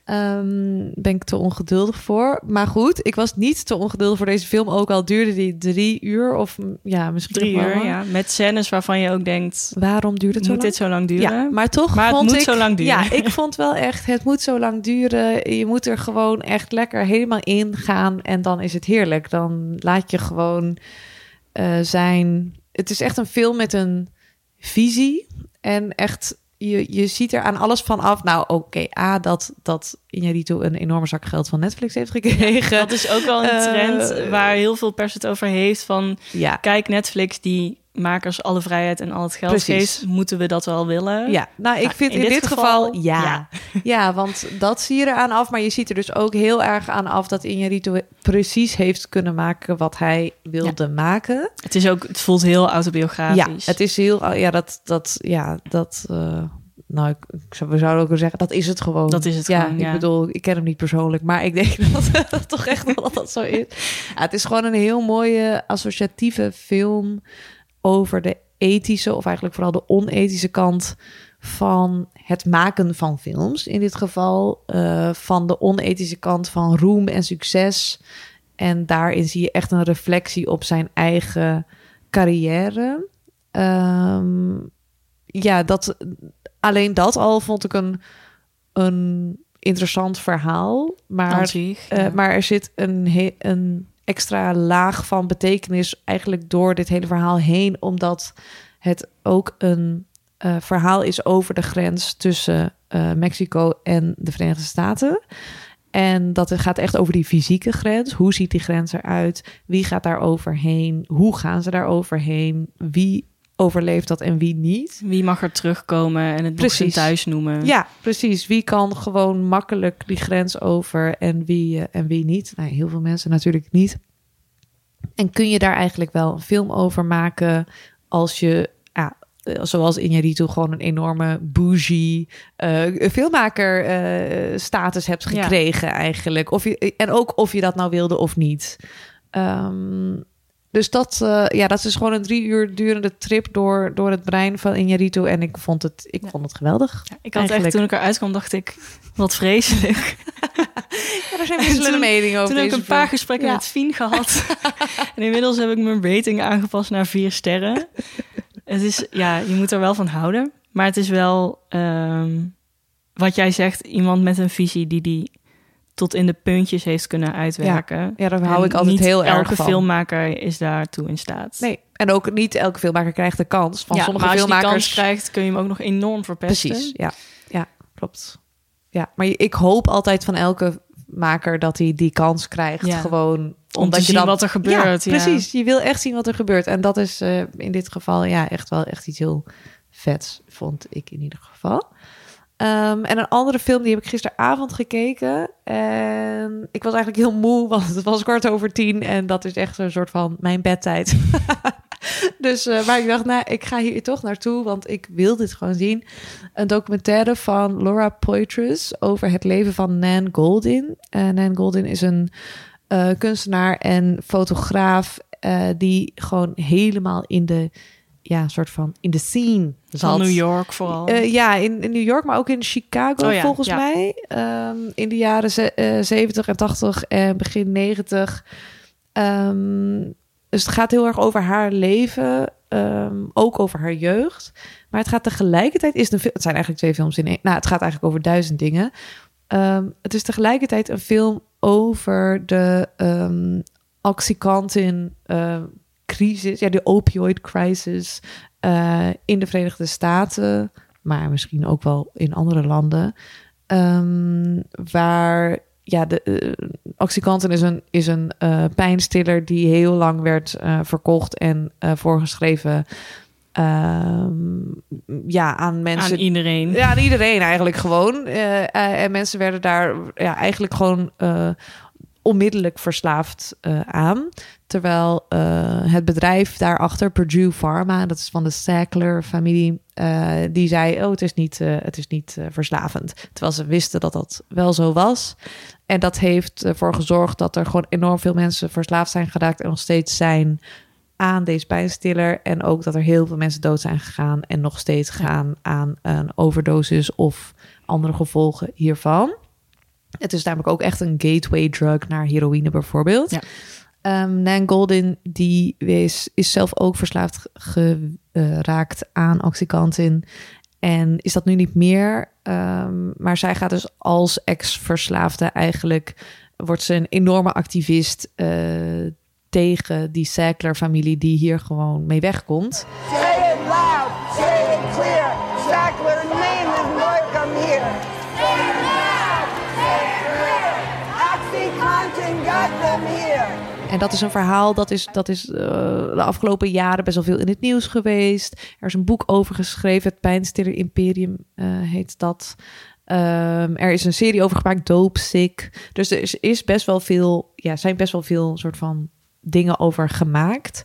Ehm, ben ik te ongeduldig voor. Maar goed, ik was niet te ongeduldig voor deze film. Ook al duurde die drie uur of ja, misschien Drie uur, ja. Met scènes waarvan je ook denkt... Waarom duurt het zo moet lang? dit zo lang duren? Ja, maar toch Maar het moet ik, zo lang duren. Ja, ik vond wel echt, het moet zo lang duren. Je moet er gewoon echt lekker helemaal in gaan en dan is het heerlijk. Dan laat je gewoon eh, zijn. Het is echt een film met een visie en echt. Je, je ziet er aan alles van af. Nou, oké, A, dat, dat Iñárritu een enorme zak geld van Netflix heeft gekregen. Dat is ook wel een Eh, trend waar heel veel pers het over heeft. Van ja, kijk, Netflix die makers alle vrijheid en al het geld Precies. geeft. Moeten we dat wel willen? Ja, nou, ik Nou, vind in, dit, geval, ja. ja. ja. want dat zie je eraan af. Maar je ziet er dus ook heel erg aan af dat Iñárritu precies heeft kunnen maken wat hij wilde maken. Het, is ook, het voelt heel Ja, autobiografisch. het is heel, ja, dat, dat, ja, dat, eh, nou, ik, ik zou, we zouden ook wel zeggen, dat is het gewoon. Dat is het ja, gewoon, ik ja. bedoel, ik ken hem niet persoonlijk, maar ik denk dat dat toch echt wel dat dat zo is. Ja, het is gewoon een heel mooie associatieve film over de ethische, of eigenlijk vooral de onethische kant van het maken van films. In dit geval eh, van de onethische kant van roem en succes. En daarin zie je echt een reflectie op zijn eigen carrière. Ehm, ja, dat, alleen dat al vond ik een, een interessant verhaal. Maar eh, maar er zit een, he- een extra laag van betekenis eigenlijk door dit hele verhaal heen, omdat het ook een eh, verhaal is over de grens tussen eh, Mexico en de Verenigde Staten. En dat het gaat echt over die fysieke grens. Hoe ziet die grens eruit? Wie gaat daar overheen? Hoe gaan ze daar overheen? Wie overleeft dat en wie niet? Wie mag er terugkomen en het nog Precies. thuis noemen? Ja, precies. Wie kan gewoon makkelijk die grens over en wie, eh, en wie niet? Nou, heel veel mensen natuurlijk niet. En kun je daar eigenlijk wel een film over maken als je, eh, zoals Iñárritu, gewoon een enorme bougie eh, filmmaker status hebt Ja. gekregen eigenlijk. Of je, en ook of je dat nou wilde of niet. Ehm, dus dat, eh, ja, dat is gewoon een drie uur durende trip door, door het brein van Iñárritu. En ik vond het, ik Ja. vond het geweldig. Ik had echt, toen ik eruit kwam, dacht ik, wat vreselijk. Ja, er zijn toen- meningen over Toen heb ik een paar gesprekken met Fien gehad. en inmiddels heb ik mijn rating aangepast naar vier sterren. Het is, ja, je moet er wel van houden. Maar het is wel, ehm, wat jij zegt, iemand met een visie die die tot in de puntjes heeft kunnen uitwerken. Ja, daar hou En ik altijd heel erg elke van. filmmaker is daartoe in staat. Nee, en ook niet elke filmmaker krijgt de kans. Van ja, sommige maar als je die filmmakers kans krijgt, kun je hem ook nog enorm verpesten. Precies, ja. Ja, klopt. Ja, maar je- ik hoop altijd van elke maker dat hij die kans krijgt. Ja. Gewoon Om te zien wat er gebeurt, ja. precies. Je wil echt zien wat er gebeurt. En dat is eh, in dit geval ja, echt wel echt iets heel vets, vond ik in ieder geval. Ehm, en een andere film, die heb ik gisteravond gekeken. En ik was eigenlijk heel moe, want het was kwart over tien. En dat is echt een soort van mijn bedtijd. dus, eh, maar ik dacht, nou, ik ga hier toch naartoe, want ik wil dit gewoon zien. Een documentaire van Laura Poitras over het leven van Nan Goldin. Uh, Nan Goldin is een eh, kunstenaar en fotograaf die gewoon helemaal in de, ja, soort van in de scene zat. Van New York vooral. Eh, ja, in, in New York, maar ook in Chicago Oh ja, volgens ja. mij. Ehm, in de jaren ze, eh, 70 en 80 en begin 90. Ehm, dus het gaat heel erg over haar leven, ehm, ook over haar jeugd. Maar het gaat tegelijkertijd, is een, het zijn eigenlijk twee films in één. Nou, het gaat eigenlijk over duizend dingen. Het is tegelijkertijd een film over de Oxycontin eh, crisis, ja, de opioid crisis eh, in de Verenigde Staten, maar misschien ook wel in andere landen, Ehm, waar ja, de Oxycontin is een, is een eh, pijnstiller die heel lang werd verkocht en voorgeschreven ehm, ja, aan mensen. aan iedereen. Ja, aan iedereen eigenlijk gewoon. En mensen werden daar ja, eigenlijk gewoon onmiddellijk verslaafd aan. Terwijl eh, het bedrijf daarachter, Purdue Pharma, dat is van de Sackler-familie, eh, die zei: Oh, het is niet, eh, het is niet verslavend. Terwijl ze wisten dat dat wel zo was. En dat heeft ervoor gezorgd dat er gewoon enorm veel mensen verslaafd zijn geraakt en nog steeds zijn aan deze pijnstiller. En ook dat er heel veel mensen dood zijn gegaan en nog steeds gaan aan een overdosis of andere gevolgen hiervan. Het is namelijk ook echt een gateway drug naar heroïne bijvoorbeeld. Ja. Ehm, Nan Goldin die is, is zelf ook verslaafd geraakt aan Oxycontin. En is dat nu niet meer. Ehm, maar zij gaat dus als ex-verslaafde eigenlijk... wordt ze een enorme activist eh, tegen die Sackler-familie... die hier gewoon mee wegkomt. Say it loud, say it clear. Sackler name is welcome here. Say it loud, say it clear. Oxycontin got them here. En dat is een verhaal dat is, dat is eh, de afgelopen jaren best wel veel in het nieuws geweest. Er is een boek over geschreven, het Pijnstiller Imperium eh, heet dat. Ehm, er is een serie over gemaakt, Dope Sick. Dus er is, best wel veel, ja, zijn best wel veel soort van dingen over gemaakt.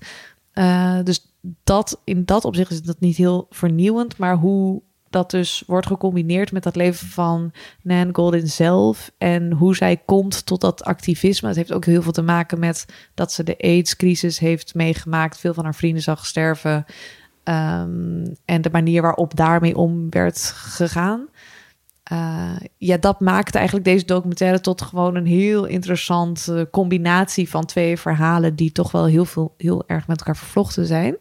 Eh, dus dat, in dat opzicht is dat niet heel vernieuwend, maar hoe dat dus wordt gecombineerd met dat leven van Nan Goldin zelf en hoe zij komt tot dat activisme. Het heeft ook heel veel te maken met dat ze de AIDS-crisis heeft meegemaakt, veel van haar vrienden zag sterven ehm, en de manier waarop daarmee om werd gegaan. Eh, ja, dat maakte eigenlijk deze documentaire tot gewoon een heel interessante combinatie van twee verhalen die toch wel heel, veel, heel erg met elkaar vervlochten zijn.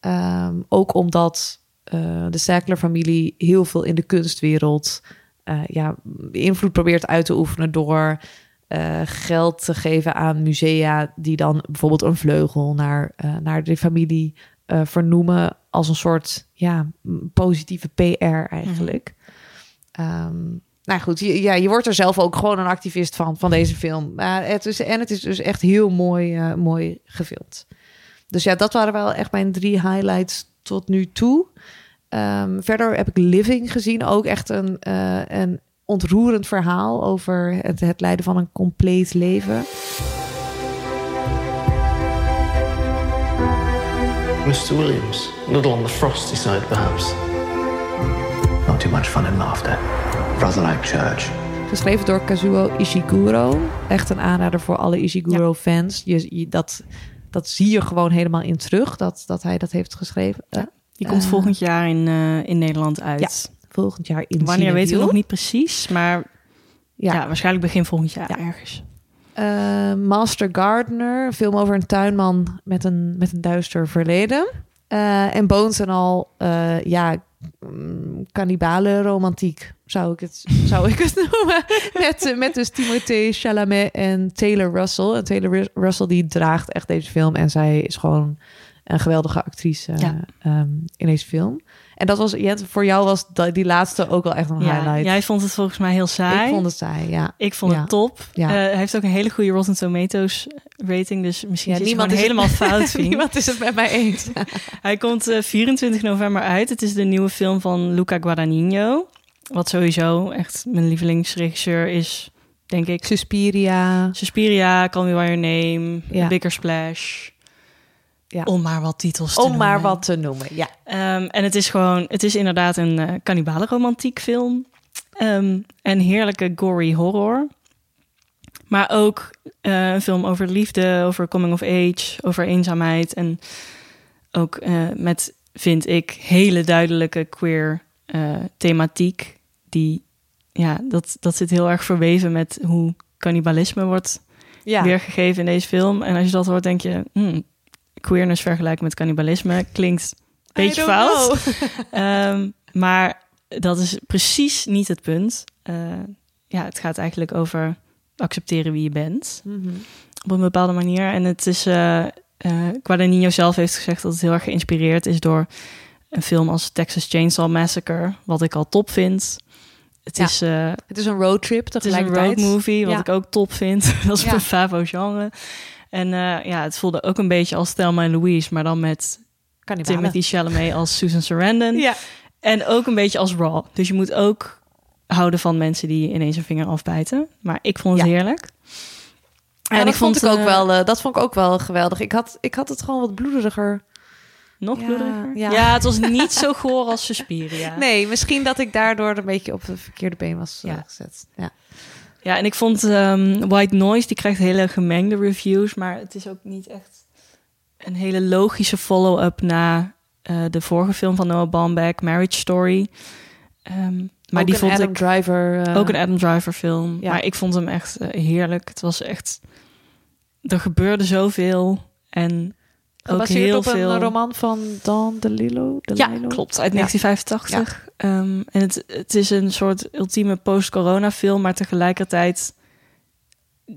Ehm, ook omdat eh, de Sackler-familie heel veel in de kunstwereld eh, ja, invloed probeert uit te oefenen door eh, geld te geven aan musea die dan bijvoorbeeld een vleugel naar, naar de familie vernoemen als een soort ja, positieve PR eigenlijk. Ehm, nou goed, je, ja, je wordt er zelf ook gewoon een activist van, van deze film. Het is, en het is dus echt heel mooi, mooi gefilmd. Dus ja, dat waren wel echt mijn drie highlights tot nu toe. Ehm, verder heb ik Living gezien. Ook echt een, eh, een ontroerend verhaal over het, het leiden van een compleet leven. Mr. Williams, a little on the frosty side, perhaps. Not too much fun and laughter. Rather like church. Geschreven door Kazuo Ishiguro. Echt een aanrader voor alle Ishiguro-fans. Je, je, dat, dat zie je gewoon helemaal in terug, dat, dat hij dat heeft geschreven. Eh, Die komt eh, volgend jaar in, eh, in Nederland uit. volgend jaar in Wanneer weten we nog niet precies, maar ja. Ja. waarschijnlijk begin volgend jaar Ja. ergens. Master Gardener, film over een tuinman met een, met een duister verleden. En Bones en al, ja, mm, cannibale romantiek zou ik het, zou ik het noemen. Met, eh, met dus Timothée Chalamet en Taylor Russell. En Taylor Ru- Russell die draagt echt deze film. En zij is gewoon een geweldige actrice Ja. ehm, in deze film. En dat was, voor jou was dat, die laatste ook wel echt een Ja, highlight. jij vond het volgens mij heel saai. ik vond het saai, ja. Ik vond Ja. het top. Ja. Eh, hij heeft ook een hele goede Rotten Tomatoes rating. Dus misschien is het niemand is helemaal fout. Niemand is het met mij eens. Hij komt eh, 24 november uit. Het is de nieuwe film van Luca Guadagnino. Wat sowieso echt mijn lievelingsregisseur is, denk ik. Suspiria. Suspiria, Call Me By Your Name, Ja. Bigger Splash. Ja. Om maar wat titels te Om maar noemen. wat te noemen, ja. Ehm, en het is gewoon, het is inderdaad een eh cannibale romantiek film. Ehm, en heerlijke gory horror. Maar ook eh, een film over liefde, over coming of age, over eenzaamheid. En ook eh, met, vind ik, hele duidelijke queer thematiek. Die, ja, dat, dat zit heel erg verweven met hoe cannibalisme wordt ja. weergegeven in deze film. En als je dat hoort, denk je, hmm, queerness vergelijken met cannibalisme klinkt een beetje fout. Ehm, maar dat is precies niet het punt. Eh, ja, het gaat eigenlijk over accepteren wie je bent Mhm. op een bepaalde manier. En het is, eh eh Guadagnino zelf heeft gezegd dat het heel erg geïnspireerd is door een film als Texas Chainsaw Massacre, wat ik al top vind. Het Ja. is eh, Het is een roadtrip het is een tegelijkertijd. road movie, wat Ja. ik ook top vind. dat is Ja. mijn favo genre. En eh, ja, het voelde ook een beetje als Thelma en Louise, maar dan met Kannibalen. Timothy Chalamet als Susan Sarandon. Ja. En ook een beetje als Raw. Dus je moet ook houden van mensen die ineens een vinger afbijten. Maar ik vond het Ja. heerlijk. En dat vond ik ook eh, wel, eh, dat vond ik ook wel geweldig. Ik had, ik had het gewoon wat bloederiger. Nog Ja, bloediger? ja. Ja. het was niet zo goor als Suspiria. Nee, misschien dat ik daardoor een beetje op het verkeerde been was Ja. gezet. Ja. Ja, en ik vond ehm, White Noise, die krijgt hele gemengde reviews. Maar het is ook niet echt een hele logische follow-up na eh, de vorige film van Noah Baumbach, Marriage Story. Ehm, maar ook die een vond Adam ik Driver. eh, ook een Adam Driver film. Ja. Maar ik vond hem echt eh, heerlijk. Het was echt... Er gebeurde zoveel. En gebaseerd op veel... een roman van Dan DeLillo. Ja, DeLillo? klopt. Uit Ja. 1985. Ehm, en het, het is een soort ultieme post-corona film, maar tegelijkertijd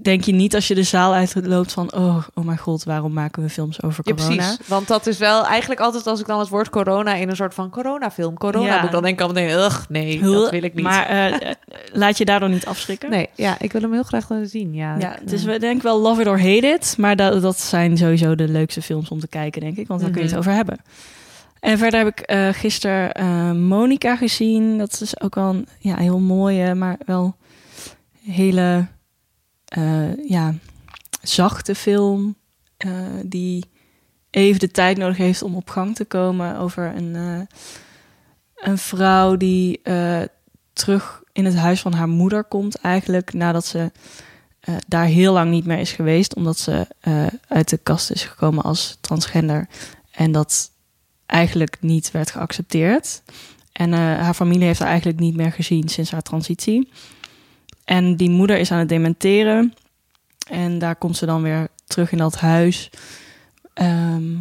denk je niet als je de zaal uitloopt van... oh, oh mijn god, waarom maken we films over Ja, corona? precies. Want dat is wel eigenlijk altijd als ik dan het woord corona in een soort van coronafilm. Corona Ja. ik dan denk ik al meteen, ugh, nee, dat wil ik niet. Maar eh, eh, laat je daardoor niet afschrikken. nee, ja, ik wil hem heel graag laten zien. Ja, Ja, Ik, het is eh, wel- denk ik wel Love It or Hate It. Maar dat, dat zijn sowieso de leukste films om te kijken, denk ik. Want daar kun je Mhm. het over hebben. En verder heb ik eh gisteren eh Monica gezien. Dat is ook wel een ja, heel mooie, maar wel hele eh, ja, zachte film. eh, die even de tijd nodig heeft om op gang te komen over een, eh, een vrouw die terug in het huis van haar moeder komt eigenlijk nadat ze daar heel lang niet meer is geweest omdat ze uit de kast is gekomen als transgender en dat eigenlijk niet werd geaccepteerd en haar familie heeft haar eigenlijk niet meer gezien sinds haar transitie en die moeder is aan het dementeren en daar komt ze dan weer terug in dat huis ehm,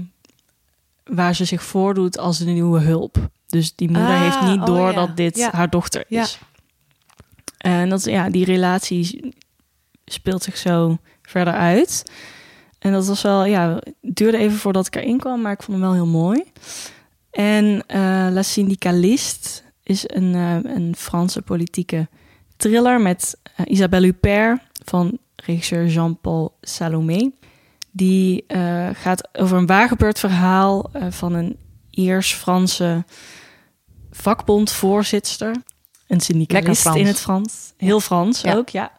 waar ze zich voordoet als de nieuwe hulp. Dus die moeder Ah, heeft niet oh door ja. dat dit Ja. haar dochter Ja. is. En dat, ja, die relatie speelt zich zo verder uit. En dat was wel, ja, het duurde even voordat ik erin kwam, maar ik vond hem wel heel mooi. En eh La Syndicaliste is een, eh, een Franse politieke thriller met eh, Isabelle Huppert van regisseur Jean-Paul Salomé. Die eh, gaat over een waargebeurd verhaal eh, van een Iers-Franse vakbondvoorzitter. Een syndicalist in het Frans. Heel Frans Ja. ook, ja.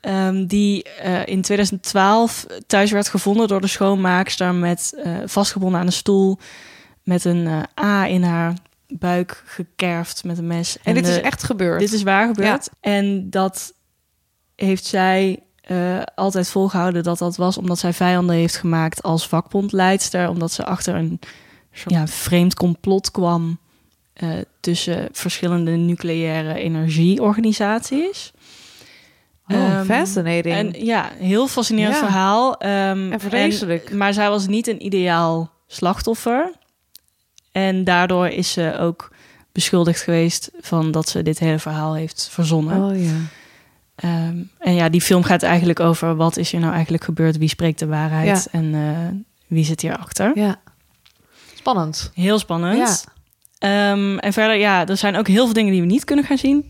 Ehm, die in 2012 thuis werd gevonden door de schoonmaakster met vastgebonden aan een stoel met een A in haar buik gekerfd met een mes. En dit is echt gebeurd. dit is waar gebeurd. En dat heeft zij eh, altijd volgehouden dat dat was omdat zij vijanden heeft gemaakt als vakbondleidster. Omdat ze achter een ja, vreemd complot kwam eh, tussen verschillende nucleaire energieorganisaties. Oh, Ehm, fascinating. En ja, heel fascinerend Ja. verhaal. Ehm, En vreselijk. maar zij was niet een ideaal slachtoffer. En daardoor is ze ook beschuldigd geweest van dat ze dit hele verhaal heeft verzonnen. Oh ja. Ehm, en ja, die film gaat eigenlijk over wat is er nou eigenlijk gebeurd, wie spreekt de waarheid en eh, wie zit hierachter. Ja. Spannend. Heel spannend. Ehm, en verder, ja, er zijn ook heel veel dingen die we niet kunnen gaan zien,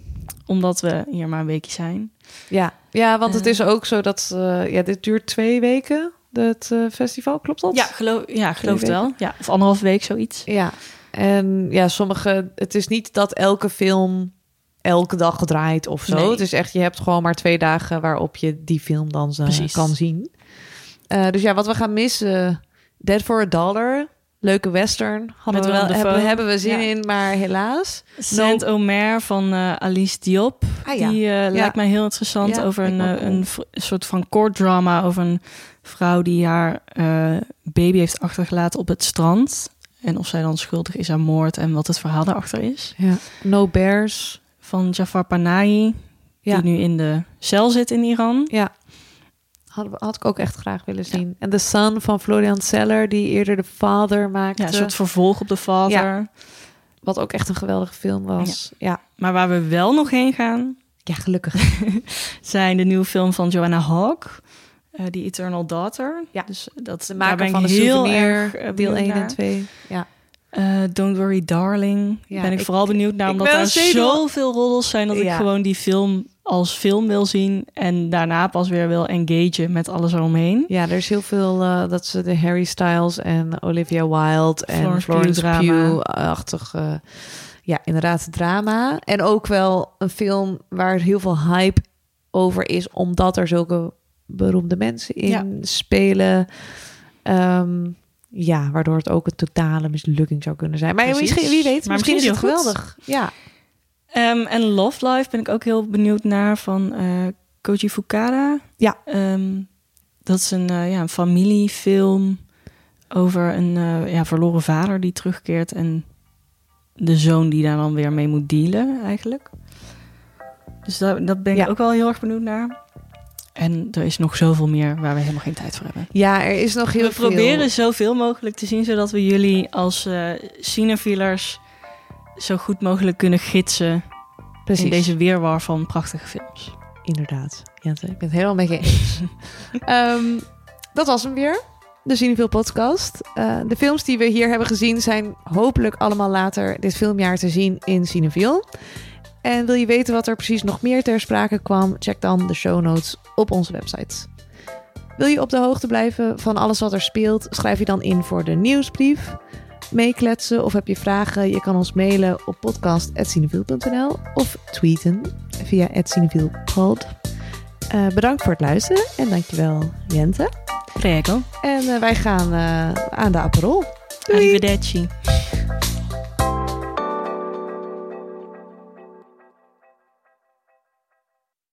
omdat we hier maar een weekje zijn. Ja, ja want het Eh. is ook zo dat... eh, ja, dit duurt twee weken, het eh, festival. Klopt dat? Ja, geloof, ja, geloof het wel. Ja, of anderhalf week, zoiets. Ja. En ja, sommige... Het is niet dat elke film elke dag gedraaid of zo. Nee. Het is echt, je hebt gewoon maar twee dagen waarop je die film dan eh, Precies. kan zien. Eh, dus ja, wat we gaan missen... Dead for a Dollar... Leuke western. Hadden we wel, hebben, hebben we zin Ja. in, maar helaas. Saint-Omer van eh, Alice Diop. Ah, ja. Die lijkt mij heel interessant over een, een, soort van court drama over een vrouw die haar eh, baby heeft achtergelaten op het strand. En of zij dan schuldig is aan moord en wat het verhaal daarachter is. Ja. No Bears. Van Jafar Panahi, Ja. die nu in de cel zit in Iran. Ja. We, had ik ook echt graag willen zien. En The Son van Florian Zeller, die eerder The Father maakte. Ja, een soort vervolg op de vader. Ja. Wat ook echt een geweldige film was. Ja, Maar waar we wel nog heen gaan, ja. gelukkig. zijn de nieuwe film van Joanna Hawk. Eh die Eternal Daughter. Ja. Dus dat, De daar maker ik van de heel erg, eh, deel benieuwd 1 en naar. 2. Ja. Eh, Don't Worry Darling. Ja, ben ik, ik- vooral benieuwd naar, omdat daar zenuw- zoveel roddels zijn dat ik gewoon die film als film wil zien en daarna pas weer wil engagen met alles eromheen. ja, er is heel veel dat ze de Harry Styles en Olivia Wilde en Florence. Pugh-achtig. ja, inderdaad, drama. En ook wel een film waar heel veel hype over is, omdat er zulke beroemde mensen in Ja. spelen. Ehm, ja, waardoor het ook een totale mislukking zou kunnen zijn. Maar Precies. misschien, wie weet, Maar misschien, misschien is het geweldig. Ja, Ehm, en Love Life ben ik ook heel benieuwd naar van eh Koji Fukada. Ja. Ehm, dat is een, eh, ja, een familiefilm over een eh, ja, verloren vader die terugkeert en de zoon die daar dan weer mee moet dealen eigenlijk. Dus daar, dat ben ik Ja. ook wel heel erg benieuwd naar. En er is nog zoveel meer waar we helemaal geen tijd voor hebben. ja er is nog heel we veel. proberen zoveel mogelijk te zien, zodat we jullie als eh cinefielers zo goed mogelijk kunnen gidsen Precies. in deze weerwar van prachtige films. Inderdaad, Jente, ik ben het helemaal met je eens. Ehm, dat was hem weer, de Cineville podcast. Eh, de films die we hier hebben gezien zijn hopelijk allemaal later dit filmjaar te zien in Cineville. En wil je weten wat er precies nog meer ter sprake kwam? Check dan de show notes op onze website. Wil je op de hoogte blijven van alles wat er speelt? Schrijf je dan in voor de nieuwsbrief. Meekletsen of heb je vragen? Je kan ons mailen op podcast.cineviel.nl of tweeten via @cinevillpod. Eh bedankt voor het luisteren en dankjewel Jente. Prego. En eh, wij gaan eh, aan de Aperol. Arrivederci.